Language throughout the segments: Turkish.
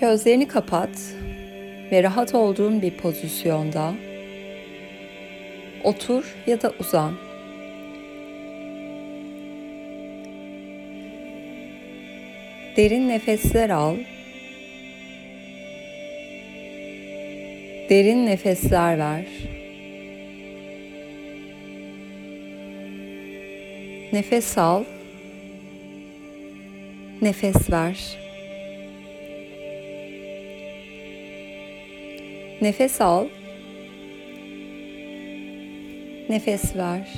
Gözlerini kapat ve rahat olduğun bir pozisyonda otur ya da uzan. Derin nefesler al. Derin nefesler ver. Nefes al. Nefes ver. Nefes al. Nefes ver.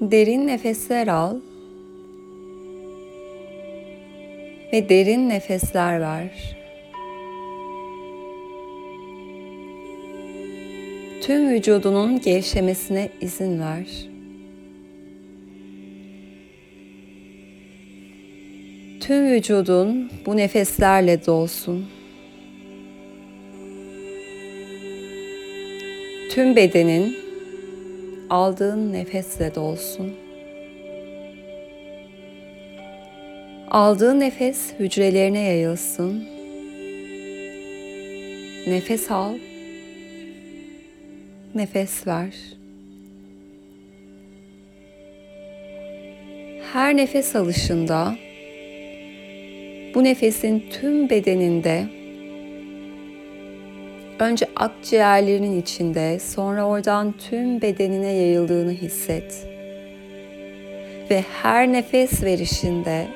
Derin nefesler al. Ve derin nefesler ver. Tüm vücudunun gevşemesine izin ver. Tüm vücudun bu nefeslerle dolsun. Tüm bedenin aldığın nefesle dolsun. Aldığın nefes hücrelerine yayılsın. Nefes al. Nefes ver. Her nefes alışında bu nefesin tüm bedeninde önce akciğerlerinin içinde, sonra oradan tüm bedenine yayıldığını hisset. Ve her nefes verişinde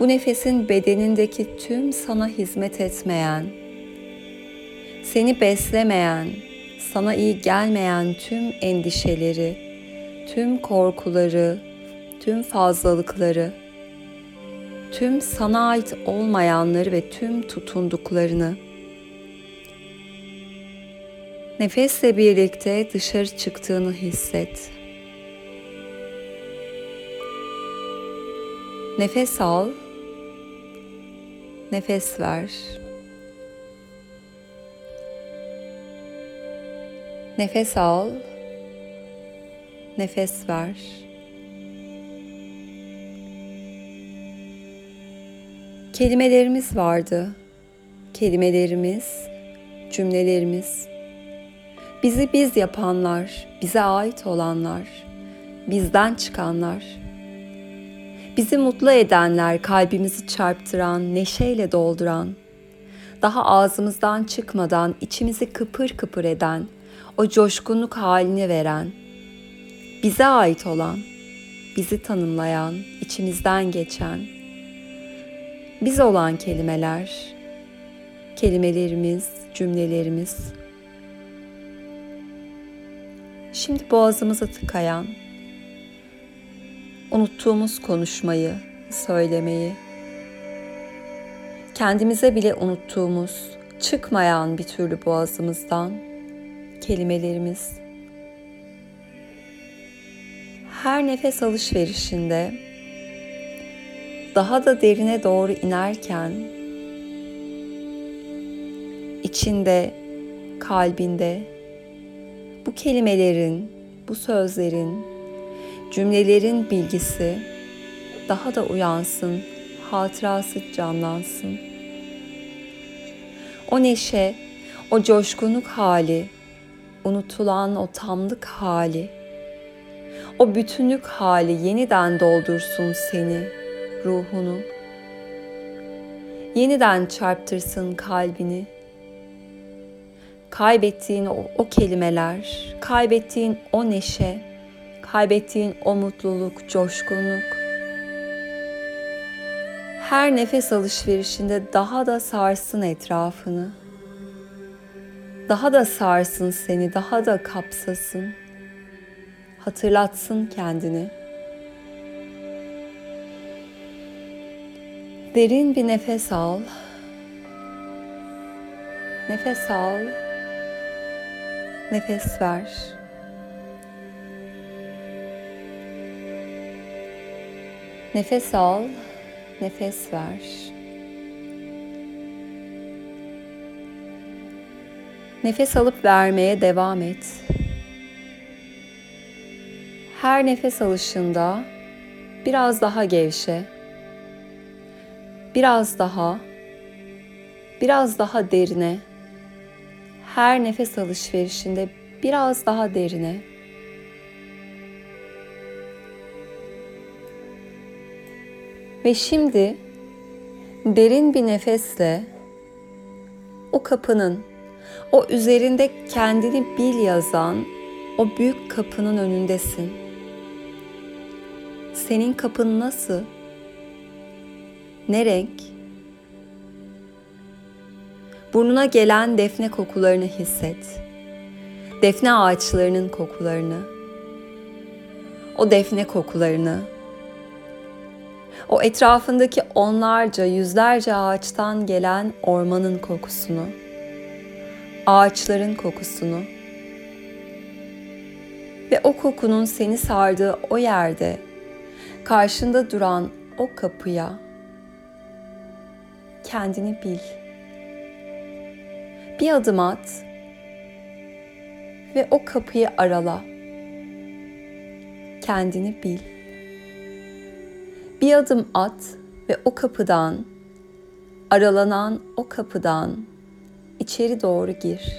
bu nefesin bedenindeki tüm sana hizmet etmeyen, seni beslemeyen, sana iyi gelmeyen tüm endişeleri, tüm korkuları, tüm fazlalıkları, tüm sana ait olmayanları ve tüm tutunduklarını nefesle birlikte dışarı çıktığını hisset. Nefes al. Nefes ver. Nefes al. Nefes ver. Kelimelerimiz vardı. Kelimelerimiz, cümlelerimiz. Bizi biz yapanlar, bize ait olanlar, bizden çıkanlar. Bizi mutlu edenler, kalbimizi çarptıran, neşeyle dolduran, daha ağzımızdan çıkmadan içimizi kıpır kıpır eden, o coşkunluk halini veren, bize ait olan, bizi tanımlayan, içimizden geçen, biz olan kelimeler, kelimelerimiz, cümlelerimiz. Şimdi boğazımıza tıkayan, unuttuğumuz konuşmayı, söylemeyi, kendimize bile unuttuğumuz, çıkmayan bir türlü boğazımızdan kelimelerimiz. Her nefes alışverişinde daha da derine doğru inerken içinde, kalbinde bu kelimelerin, bu sözlerin, cümlelerin bilgisi daha da uyansın, hatırası canlansın. O neşe, o coşkunluk hali, unutulan o tamlık hali, o bütünlük hali yeniden doldursun seni, ruhunu. Yeniden çarptırsın kalbini. Kaybettiğin o, o kelimeler, kaybettiğin o neşe, kaybettiğin o mutluluk, coşkunluk. Her nefes alışverişinde daha da sarsın etrafını. Daha da sarsın seni, daha da kapsasın. Hatırlatsın kendini. Derin bir nefes al. Nefes al. Nefes ver. Nefes al. Nefes ver. Nefes alıp vermeye devam et. Her nefes alışında biraz daha gevşe Biraz daha, biraz daha derine. Her nefes alışverişinde biraz daha derine. Ve şimdi derin bir nefesle o kapının, o üzerinde kendini bil yazan o büyük kapının önündesin. Senin kapın nasıl? Ne renk? Burnuna gelen defne kokularını hisset. Defne ağaçlarının kokularını. O defne kokularını. O etrafındaki onlarca, yüzlerce ağaçtan gelen ormanın kokusunu. Ağaçların kokusunu. Ve o kokunun seni sardığı o yerde karşında duran o kapıya kendini bil. Bir adım at ve o kapıyı arala. Kendini bil. Bir adım at ve o kapıdan, aralanan o kapıdan içeri doğru gir.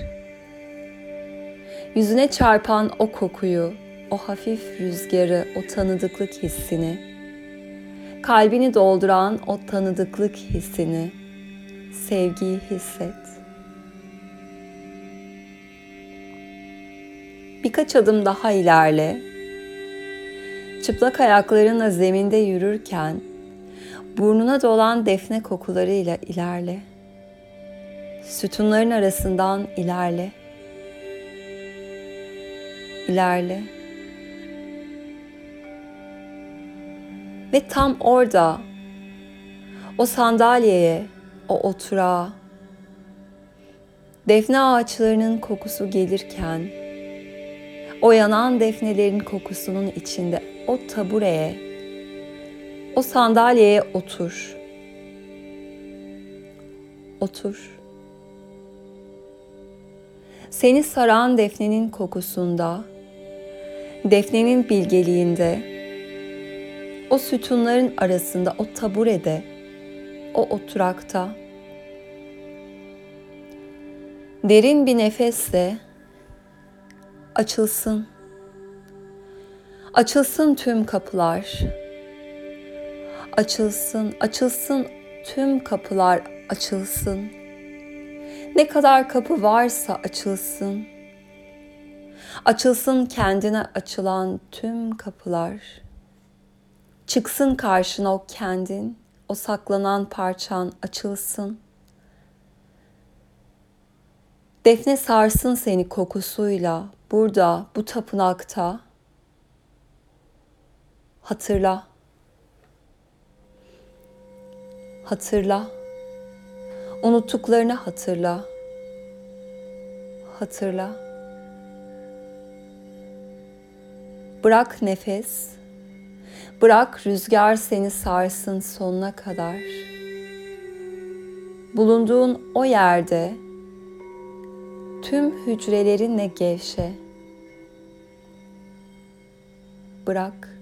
Yüzüne çarpan o kokuyu, o hafif rüzgarı, o tanıdıklık hissini, kalbini dolduran o tanıdıklık hissini, sevgiyi hisset. Birkaç adım daha ilerle. Çıplak ayaklarınla zeminde yürürken burnuna dolan defne kokularıyla ilerle. Sütunların arasından ilerle. İlerle. Ve tam orada o sandalyeye, o oturağa defne ağaçlarının kokusu gelirken o yanan defnelerin kokusunun içinde o tabureye, o sandalyeye otur. Otur. Seni saran defnenin kokusunda, defnenin bilgeliğinde, o sütunların arasında, o taburede, o oturakta, derin bir nefesle açılsın. Açılsın tüm kapılar. Açılsın, açılsın tüm kapılar açılsın. Ne kadar kapı varsa açılsın. Açılsın kendine açılan tüm kapılar. Çıksın karşına o kendin, o saklanan parçan açılsın. Defne sarsın seni kokusuyla burada, bu tapınakta. Hatırla. Hatırla. Unuttuklarını hatırla. Hatırla. Bırak nefes. Bırak rüzgar seni sarsın sonuna kadar. Bulunduğun o yerde tüm hücrelerinle gevşe. Bırak.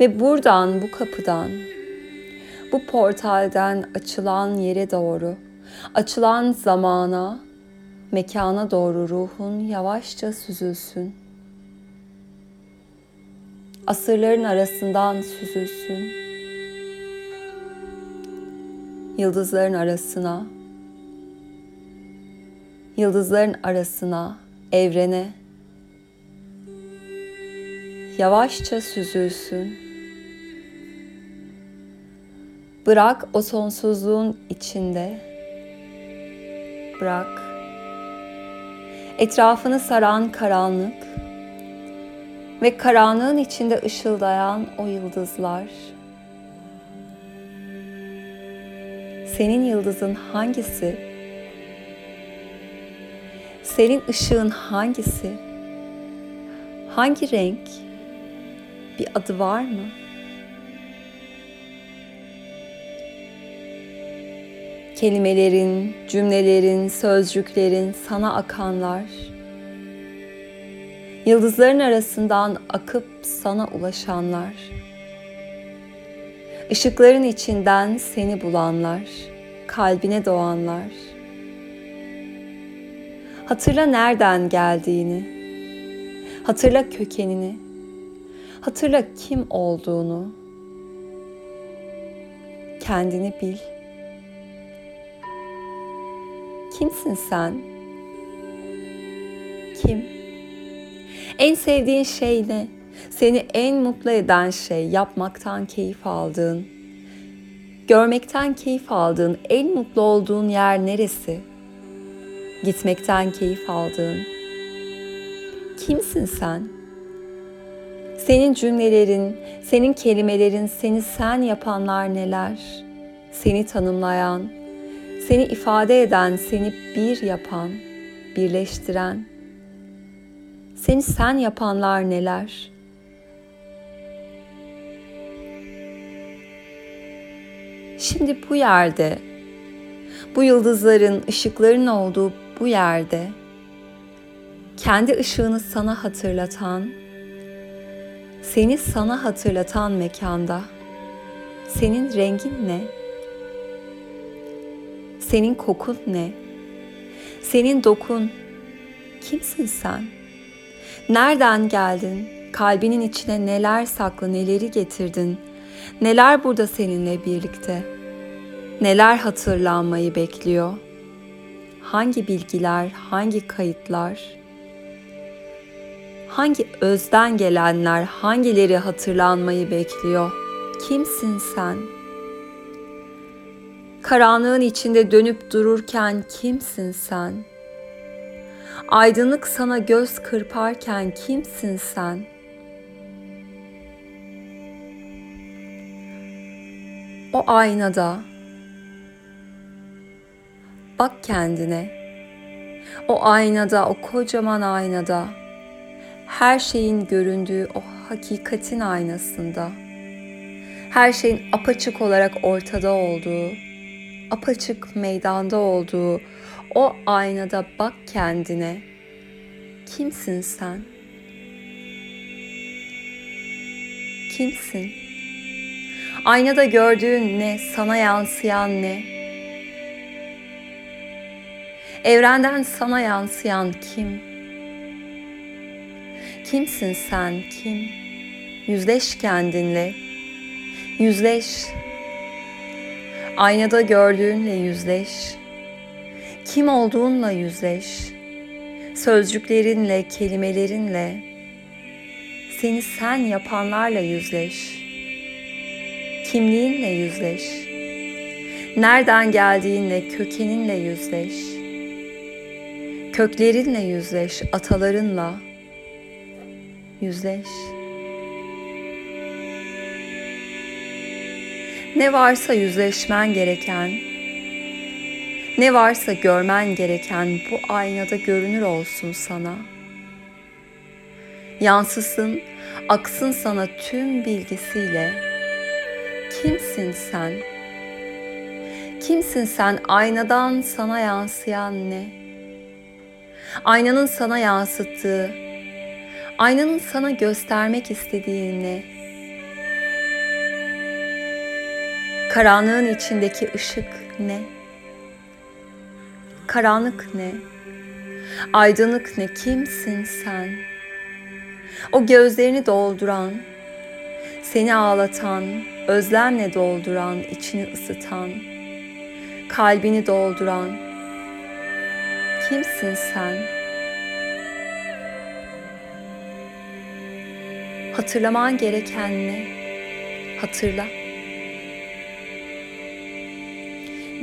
Ve buradan, bu kapıdan, bu portalden açılan yere doğru, açılan zamana, mekana doğru ruhun yavaşça süzülsün. Asırların arasından süzülsün. Yıldızların arasına, yıldızların arasına, evrene yavaşça süzülsün. Bırak o sonsuzluğun içinde. Bırak. Etrafını saran karanlık ve karanlığın içinde ışıldayan o yıldızlar. Senin yıldızın hangisi? Senin ışığın hangisi? Hangi renk? Bir adı var mı? Kelimelerin, cümlelerin, sözcüklerin sana akanlar. Yıldızların arasından akıp sana ulaşanlar. Işıkların içinden seni bulanlar, kalbine doğanlar. Hatırla nereden geldiğini. Hatırla kökenini. Hatırla kim olduğunu. Kendini bil. Kimsin sen? Kim? En sevdiğin şey ne? Seni en mutlu eden şey, yapmaktan keyif aldığın, görmekten keyif aldığın, en mutlu olduğun yer neresi? Gitmekten keyif aldığın. Kimsin sen? Senin cümlelerin, senin kelimelerin, seni sen yapanlar neler? Seni tanımlayan, seni ifade eden, seni bir yapan, birleştiren. Seni sen yapanlar neler? Şimdi bu yerde, bu yıldızların, ışıkların olduğu bu yerde, kendi ışığını sana hatırlatan, seni sana hatırlatan mekanda, senin rengin ne? Senin kokun ne? Senin dokun. Kimsin sen? Nereden geldin? Kalbinin içine neler saklı, neleri getirdin? Neler burada seninle birlikte? Neler hatırlanmayı bekliyor? Hangi bilgiler, hangi kayıtlar? Hangi özden gelenler, hangileri hatırlanmayı bekliyor? Kimsin sen? Karanlığın içinde dönüp dururken kimsin sen? Aydınlık sana göz kırparken kimsin sen? O aynada bak kendine. O aynada, o kocaman aynada her şeyin göründüğü o hakikatin aynasında her şeyin apaçık olarak ortada olduğu, apaçık meydanda olduğu o aynada bak kendine. Kimsin sen? Kimsin? Aynada gördüğün ne? Sana yansıyan ne? Evrenden sana yansıyan kim? Kimsin sen? Kim? Yüzleş kendinle. Yüzleş. Aynada gördüğünle yüzleş. Kim olduğunla yüzleş. Sözcüklerinle, kelimelerinle, seni sen yapanlarla yüzleş. Kimliğinle yüzleş. Nereden geldiğinle, kökeninle yüzleş. Köklerinle yüzleş, atalarınla yüzleş. Ne varsa yüzleşmen gereken, ne varsa görmen gereken bu aynada görünür olsun sana. Yansısın, aksın sana tüm bilgisiyle. Kimsin sen? Kimsin sen aynadan sana yansıyan ne? Aynanın sana yansıttığı, aynanın sana göstermek istediği ne? Karanlığın içindeki ışık ne? Karanlık ne? Aydınlık ne? Kimsin sen? O gözlerini dolduran, seni ağlatan, özlemle dolduran, içini ısıtan, kalbini dolduran. Kimsin sen? Hatırlaman gereken ne? Hatırla.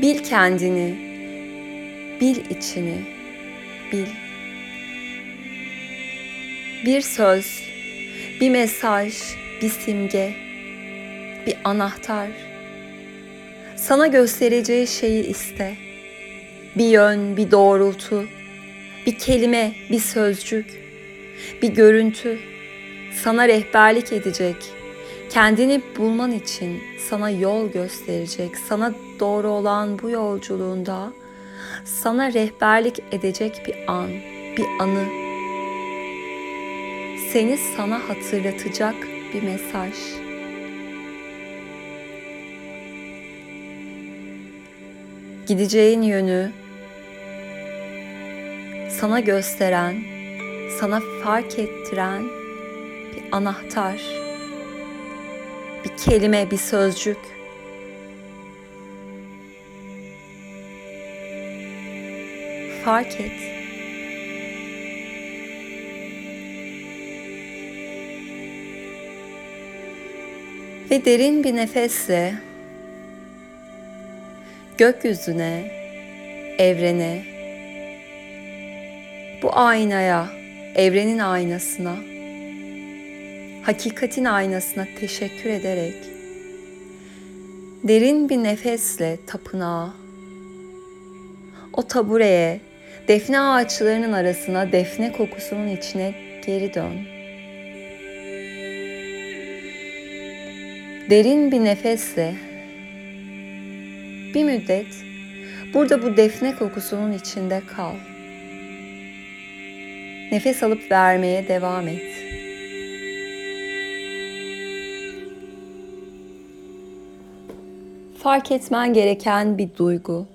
Bil kendini, bil içini, bil. Bir söz, bir mesaj, bir simge, bir anahtar. Sana göstereceği şeyi iste. Bir yön, bir doğrultu, bir kelime, bir sözcük, bir görüntü sana rehberlik edecek kendini bulman için sana yol gösterecek, sana doğru olan bu yolculuğunda sana rehberlik edecek bir an, bir anı. Seni sana hatırlatacak bir mesaj. Gideceğin yönü sana gösteren, sana fark ettiren bir anahtar, bir kelime, bir sözcük. Fark et. Ve derin bir nefesle gökyüzüne, evrene, bu aynaya, evrenin aynasına, hakikatin aynasına teşekkür ederek derin bir nefesle tapınağa, o tabureye, defne ağaçlarının arasına defne kokusunun içine geri dön. Derin bir nefesle bir müddet burada bu defne kokusunun içinde kal. Nefes alıp vermeye devam et. Fark etmen gereken bir duygu,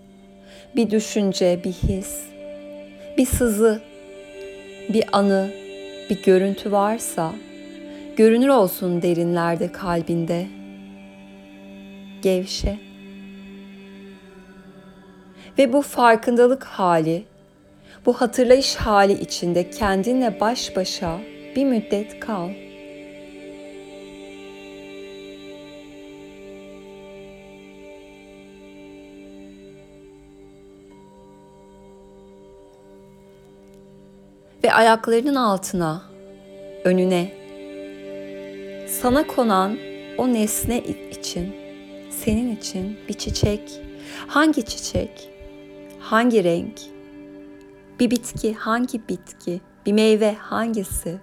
bir düşünce, bir his, bir sızı, bir anı, bir görüntü varsa görünür olsun derinlerde kalbinde. Gevşe. Ve bu farkındalık hali, bu hatırlayış hali içinde kendinle baş başa bir müddet kal. Ve ayaklarının altına, önüne, sana konan o nesne için, senin için bir çiçek, hangi çiçek, hangi renk, bir bitki hangi bitki, bir meyve hangisi?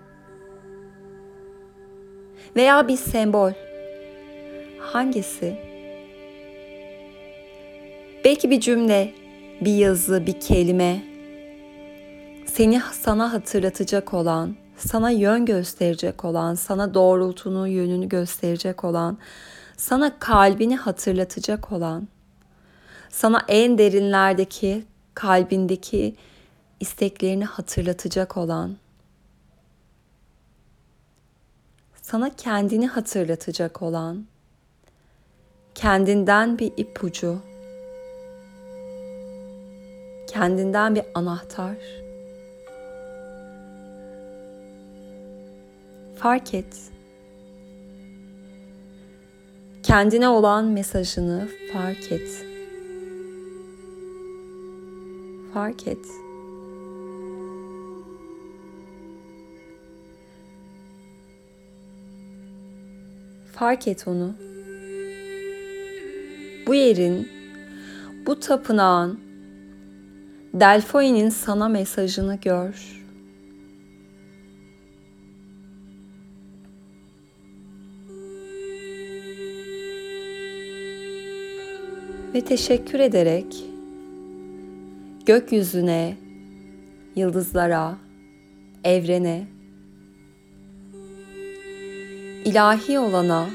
Veya bir sembol. Hangisi? Belki bir cümle, bir yazı, bir kelime seni sana hatırlatacak olan, sana yön gösterecek olan, sana doğrultunu, yönünü gösterecek olan, sana kalbini hatırlatacak olan, sana en derinlerdeki kalbindeki isteklerini hatırlatacak olan, sana kendini hatırlatacak olan, kendinden bir ipucu, kendinden bir anahtar. Fark et. Kendine olan mesajını fark et. Fark et. Fark et onu. Bu yerin, bu tapınağın, Delphoi'nin sana mesajını gör. Ve teşekkür ederek gökyüzüne, yıldızlara, evrene, ilahi olana,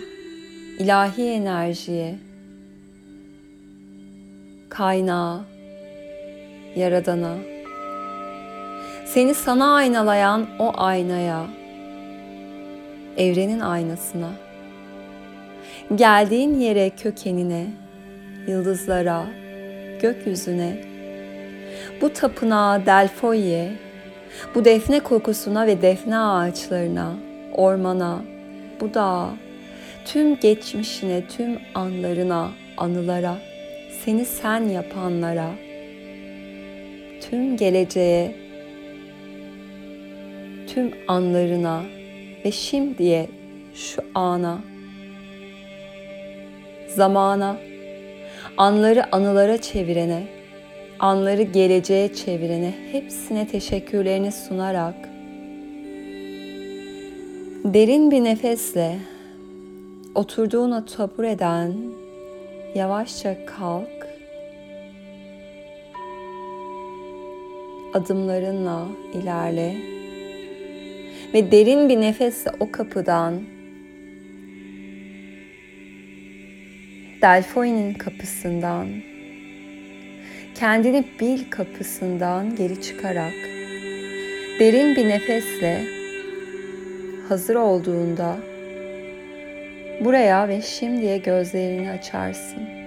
ilahi enerjiye, kaynağa, yaradana, seni sana aynalayan o aynaya, evrenin aynasına, geldiğin yere kökenine, yıldızlara, gökyüzüne, bu tapınağa Delfoi'ye, bu defne kokusuna ve defne ağaçlarına, ormana, bu dağa, tüm geçmişine, tüm anlarına, anılara, seni sen yapanlara, tüm geleceğe, tüm anlarına ve şimdiye, şu ana, zamana, anları anılara çevirene, anları geleceğe çevirene hepsine teşekkürlerini sunarak derin bir nefesle oturduğuna tabureden yavaşça kalk. Adımlarınla ilerle ve derin bir nefesle o kapıdan Delfoi'nin kapısından kendini bil kapısından geri çıkarak derin bir nefesle hazır olduğunda buraya ve şimdiye gözlerini açarsın.